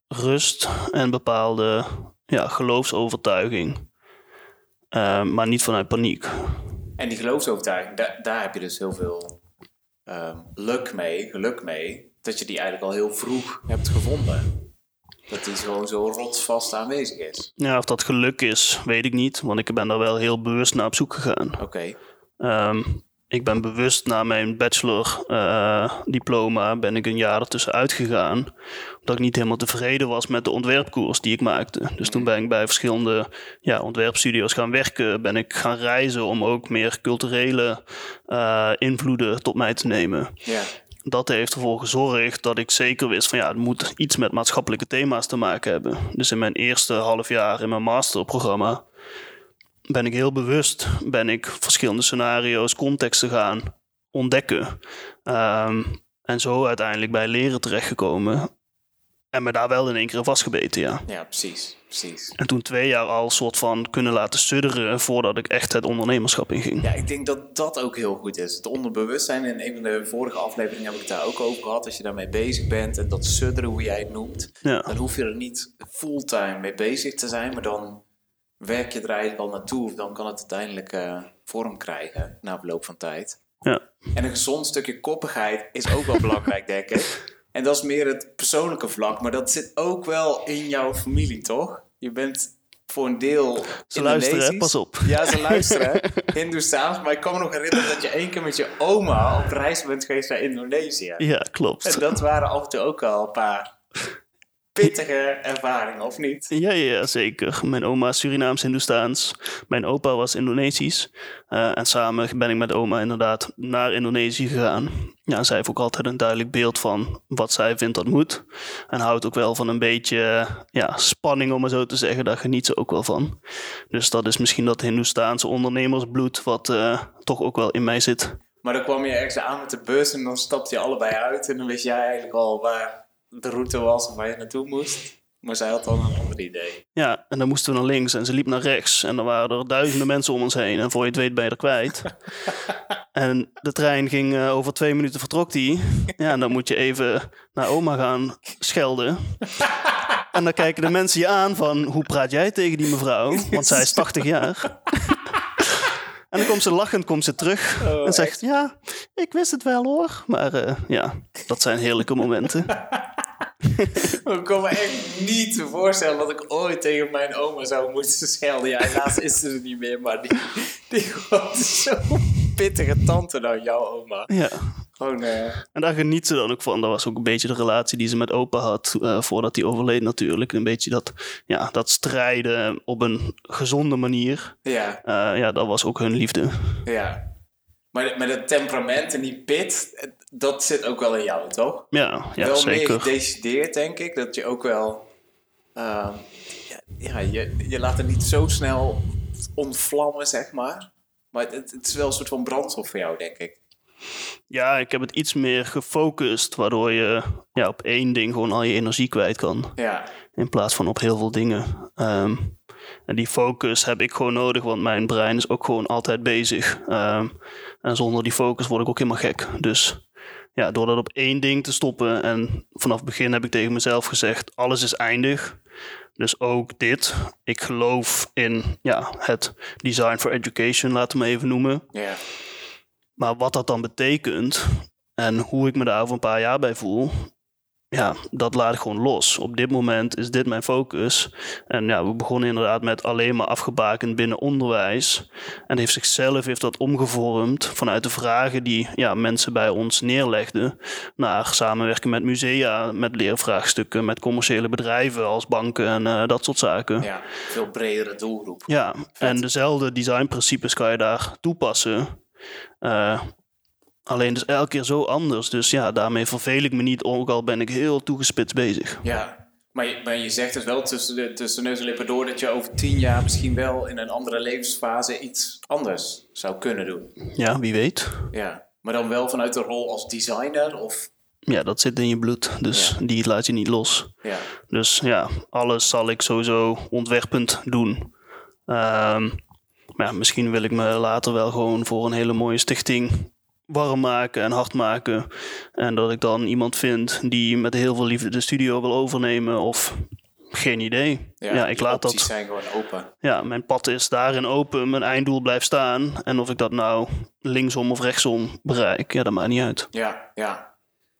rust en bepaalde ja, geloofsovertuiging. Eh, maar niet vanuit paniek. en die geloofsovertuiging, daar, daar heb je dus heel veel ehm luk mee, geluk mee, dat je die eigenlijk al heel vroeg hebt gevonden. Dat die gewoon zo rotsvast aanwezig is. Ja, of dat geluk is, weet ik niet. Want ik ben daar wel heel bewust naar op zoek gegaan. Oké, Ehm, ik ben bewust na mijn bachelor eh, diploma ben ik een jaar ertussen uitgegaan. Omdat ik niet helemaal tevreden was met de ontwerpkoers die ik maakte. Dus toen ben ik bij verschillende ja, ontwerpstudio's gaan werken. Ben ik gaan reizen om ook meer culturele eh, invloeden tot mij te nemen. ja, Dat heeft ervoor gezorgd dat ik zeker wist van ja, het moet iets met maatschappelijke thema's te maken hebben. Dus in mijn eerste half jaar in mijn masterprogramma ben ik heel bewust ben ik verschillende scenario's, contexten gaan ontdekken. Ehm, en zo uiteindelijk bij leren terechtgekomen. En me daar wel in één keer vastgebeten, ja. ja, precies, precies. En toen twee jaar al soort van kunnen laten sudderen voordat ik echt het ondernemerschap inging. Ja, ik denk dat dat ook heel goed is. Het onderbewustzijn, in een van de vorige afleveringen heb ik het daar ook over gehad. Als je daarmee bezig bent en dat sudderen, hoe jij het noemt, Ja. dan hoef je er niet fulltime mee bezig te zijn, maar dan werk je er eigenlijk al naartoe. Dan kan het uiteindelijk eh, vorm krijgen na verloop van tijd. Ja. En een gezond stukje koppigheid is ook wel belangrijk, <laughs> denk ik. En dat is meer het persoonlijke vlak, maar dat zit ook wel in jouw familie, toch? Je bent voor een deel. Ze luisteren, hè? Pas op. Ja, ze luisteren. <laughs> Hindoestaans. Maar ik kan me nog herinneren dat je één keer met je oma op reis bent geweest naar Indonesië. Ja, klopt. En dat waren af en toe ook al een paar pittige ervaringen, of niet? Ja, ja, zeker. Mijn oma is Surinaams-Hindoestaans. Mijn opa was Indonesisch. Eh, en samen ben ik met oma inderdaad naar Indonesië gegaan. Ja, zij heeft ook altijd een duidelijk beeld van wat zij vindt dat moet. En houdt ook wel van een beetje ja, spanning, om maar zo te zeggen. Daar geniet ze ook wel van. Dus dat is misschien dat Hindoestaanse ondernemersbloed wat eh, toch ook wel in mij zit. Maar dan kwam je ergens aan met de bus en dan stapte je allebei uit. En dan wist jij eigenlijk al waar de route was waar je naartoe moest. Maar zij had dan een ander idee. Ja, en dan moesten we naar links en ze liep naar rechts. En dan waren er duizenden mensen om ons heen. En voor je het weet ben je er kwijt. <laughs> en de trein ging eh, over twee minuten vertrok die. Ja, en dan moet je even naar oma gaan schelden. en dan kijken de mensen je aan van... Hoe praat jij tegen die mevrouw? Want zij is 80 jaar. En dan komt ze lachend komt ze terug en zegt... Ja, ik wist het wel hoor. Maar eh, ja, dat zijn heerlijke momenten. <laughs> Ik kan me echt niet voorstellen dat ik ooit tegen mijn oma zou moeten schelden. Ja, helaas is ze er niet meer, maar die, die was zo'n pittige tante dan jouw oma. Ja. Gewoon, eh, En daar geniet ze dan ook van. Dat was ook een beetje de relatie die ze met opa had eh, voordat hij overleed natuurlijk. Een beetje dat, ja, dat strijden op een gezonde manier. ja, Eh, ja, dat was ook hun liefde. ja. Maar met het temperament en die pit, dat zit ook wel in jou, toch? Ja, ja wel zeker. meer gedecideerd, denk ik. Dat je ook wel... ehm, ja, je, je laat het niet zo snel ontvlammen, zeg maar. Maar het, het is wel een soort van brandstof voor jou, denk ik. Ja, ik heb het iets meer gefocust, waardoor je ja, op één ding gewoon al je energie kwijt kan. Ja, In plaats van op heel veel dingen. Ehm, en die focus heb ik gewoon nodig, want mijn brein is ook gewoon altijd bezig. Ehm, en zonder die focus word ik ook helemaal gek. Dus ja, door dat op één ding te stoppen. En vanaf het begin heb ik tegen mezelf gezegd: alles is eindig. Dus ook dit. Ik geloof in ja, het design for education, laten we even noemen. Maar wat dat dan betekent en hoe ik me daar over een paar jaar bij voel, ja, dat laat ik gewoon los. Op dit moment is dit mijn focus. En ja, we begonnen inderdaad met alleen maar afgebakend binnen onderwijs. En heeft zichzelf heeft dat omgevormd vanuit de vragen die ja, mensen bij ons neerlegden. Naar samenwerken met musea, met leervraagstukken, met commerciële bedrijven als banken en eh, dat soort zaken. Ja, veel bredere doelgroep. Ja, en dezelfde designprincipes kan je daar toepassen. Eh, alleen dus elke keer zo anders. Dus ja, daarmee verveel ik me niet, ook al ben ik heel toegespitst bezig. Ja, maar je, maar je zegt dus wel tussen, de, tussen neus en lippen door dat je over tien jaar misschien wel in een andere levensfase iets anders zou kunnen doen. Ja, wie weet. Ja, maar dan wel vanuit de rol als designer of... Ja, dat zit in je bloed, dus Ja. die laat je niet los. Ja, Dus ja, alles zal ik sowieso ontwerpend doen. Ehm, maar ja, misschien wil ik me later wel gewoon voor een hele mooie stichting warm maken en hard maken. En dat ik dan iemand vind die met heel veel liefde de studio wil overnemen of geen idee. Ja, ik laat dat. zijn gewoon open. Ja, mijn pad is daarin open, mijn einddoel blijft staan. En of ik dat nou linksom of rechtsom bereik, ja, dat maakt niet uit. Ja, ja.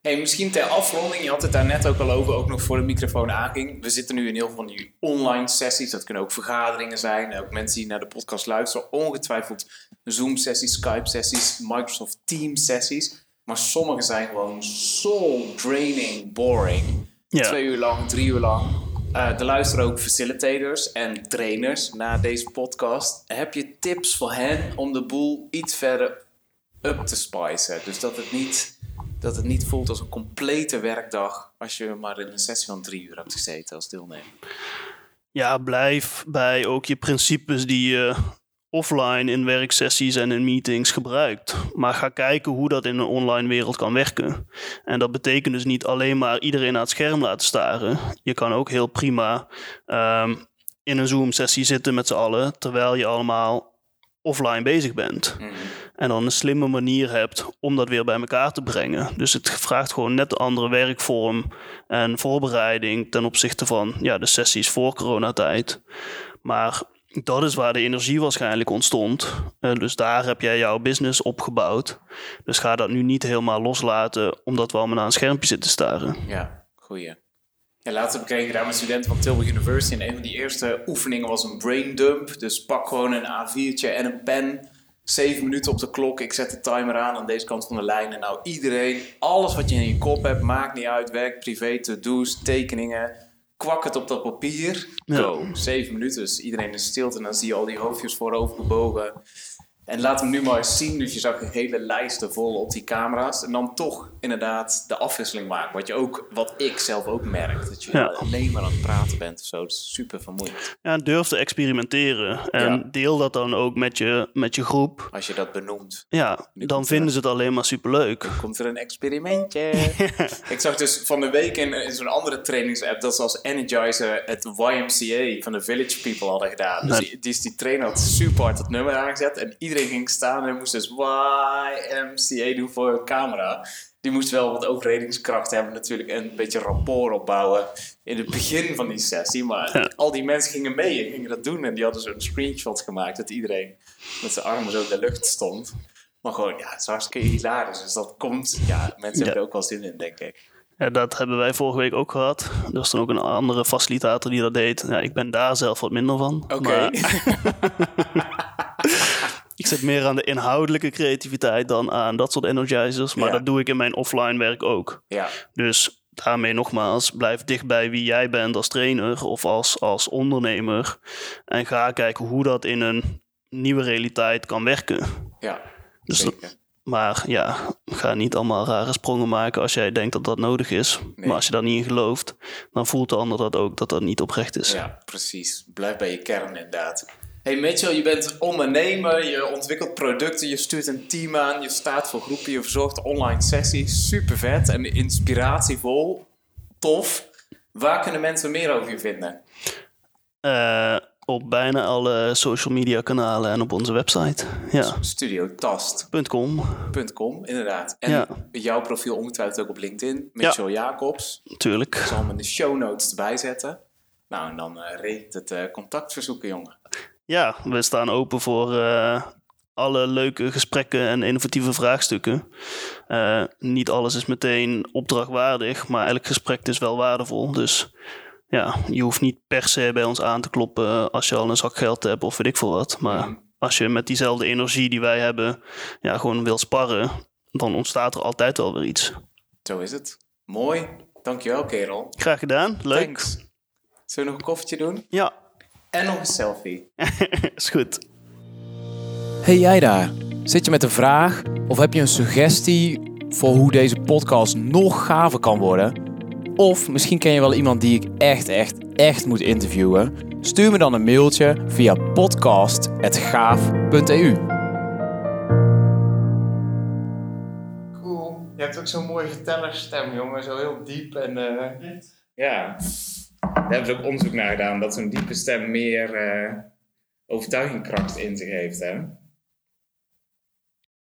Hey, misschien ter afronding, je had het daar net ook al over, ook nog voor de microfoon aanging. We zitten nu in heel veel van die online sessies. Dat kunnen ook vergaderingen zijn. Ook mensen die naar de podcast luisteren. Ongetwijfeld Zoom-sessies, Skype-sessies, Microsoft Teams-sessies. Maar sommige zijn gewoon soul draining, boring. Twee uur lang, drie uur lang. Eh er luisteren ook facilitators en trainers naar deze podcast. Heb je tips voor hen om de boel iets verder up te spicen? Dus dat het niet, dat het niet voelt als een complete werkdag als je maar in een sessie van drie uur hebt gezeten als deelnemer. Ja, blijf bij ook je principes die je offline in werksessies en in meetings gebruikt. Maar ga kijken hoe dat in een online wereld kan werken. En dat betekent dus niet alleen maar iedereen naar het scherm laten staren. Je kan ook heel prima ehm, in een Zoom-sessie zitten met z'n allen, terwijl je allemaal offline bezig bent. En dan een slimme manier hebt om dat weer bij elkaar te brengen. Dus het vraagt gewoon net een andere werkvorm en voorbereiding ten opzichte van ja, de sessies voor coronatijd. Maar dat is waar de energie waarschijnlijk ontstond. Eh, dus daar heb jij jouw business opgebouwd. Dus ga dat nu niet helemaal loslaten omdat we allemaal naar een schermpje zitten staren. Ja, goeie. Ja, laatst heb ik een studenten van Tilburg University. En een van die eerste oefeningen was een brain dump. Dus pak gewoon een A4'tje en een pen. Zeven minuten op de klok. Ik zet de timer aan aan deze kant van de lijn. En nou iedereen, alles wat je in je kop hebt, maakt niet uit. Werk, privé, to-do's, tekeningen. Kwak het op dat papier. Go. Zeven minuten. Dus iedereen in stilte. En dan zie je al die hoofdjes voorover gebogen. En laat hem nu maar eens zien. Dus je zag een hele lijsten vol op die camera's. En dan toch inderdaad de afwisseling maken. Wat, je ook, wat ik zelf ook merk. Dat je Ja. alleen maar aan het praten bent of zo. Dat is super vermoeiend. Ja, durf te experimenteren. En Ja. deel dat dan ook met je, met je groep. Als je dat benoemt. Ja, Nu dan vinden er- ze het alleen maar superleuk. Komt er een experimentje. <laughs> ik zag dus van de week in, in zo'n andere trainingsapp. Dat ze als Energizer het YMCA van de Village People hadden gedaan. Dus die, die, die trainer had super hard het nummer aangezet. En iedereen ging staan en moest dus YMCA doen voor een camera. Die moest wel wat overredingskracht hebben natuurlijk. En een beetje rapport opbouwen in het begin van die sessie. Maar Ja. al die mensen gingen mee en gingen dat doen. En die hadden zo'n screenshot gemaakt dat iedereen met zijn armen zo in de lucht stond. Maar gewoon, ja, het is hartstikke hilarisch. Dus dat komt, ja, mensen hebben er ook wel zin in, denk ik. Ja, dat hebben wij vorige week ook gehad. Er was dan ook een andere facilitator die dat deed. Ja, ik ben daar zelf wat minder van. Oké. Maar <laughs> ik zit meer aan de inhoudelijke creativiteit dan aan dat soort energizers. Maar Ja. dat doe ik in mijn offline werk ook. ja, Dus daarmee nogmaals, blijf dicht bij wie jij bent als trainer of als, als ondernemer. En ga kijken hoe dat in een nieuwe realiteit kan werken. ja, Dus. Maar ja, ga niet allemaal rare sprongen maken als jij denkt dat dat nodig is. Nee. Maar als je daar niet in gelooft, dan voelt de ander dat ook dat dat niet oprecht is. Ja, precies. Blijf bij je kern inderdaad. Hey Mitchell, je bent ondernemer, je ontwikkelt producten, je stuurt een team aan, je staat voor groepen, je verzorgt online sessies. Super vet en inspiratievol. Tof. Waar kunnen mensen meer over je vinden? Eh, op bijna alle social media kanalen en op onze website. Ja, Studiotast.com, .com, inderdaad. En Ja. jouw profiel ongetwijfeld ook op LinkedIn. Mitchell Jacobs. natuurlijk. Ik zal hem in de show notes erbij zetten. Nou, en dan regent het eh, contactverzoeken, jongen. Ja, we staan open voor eh, alle leuke gesprekken en innovatieve vraagstukken. Eh, niet alles is meteen opdrachtwaardig, maar elk gesprek is wel waardevol. Dus ja, je hoeft niet per se bij ons aan te kloppen als je al een zak geld hebt of weet ik veel wat. Maar als je met diezelfde energie die wij hebben, ja, gewoon wil sparren, dan ontstaat er altijd wel weer iets. Zo is het. Mooi. Dankjewel, kerel. Graag gedaan, leuk. Thanks. Zullen we nog een koffietje doen? Ja, En nog een selfie. <laughs> is goed. Hey jij daar, zit je met een vraag of heb je een suggestie voor hoe deze podcast nog gaver kan worden? Of misschien ken je wel iemand die ik echt, echt, echt moet interviewen? Stuur me dan een mailtje via podcast.gaaf.eu. Cool. Je hebt ook zo'n mooie vertellerstem, jongen. Zo heel diep en... eh, ja. Daar hebben ze ook onderzoek naar gedaan. Dat zo'n diepe stem meer eh overtuigingskracht in zich heeft, hè?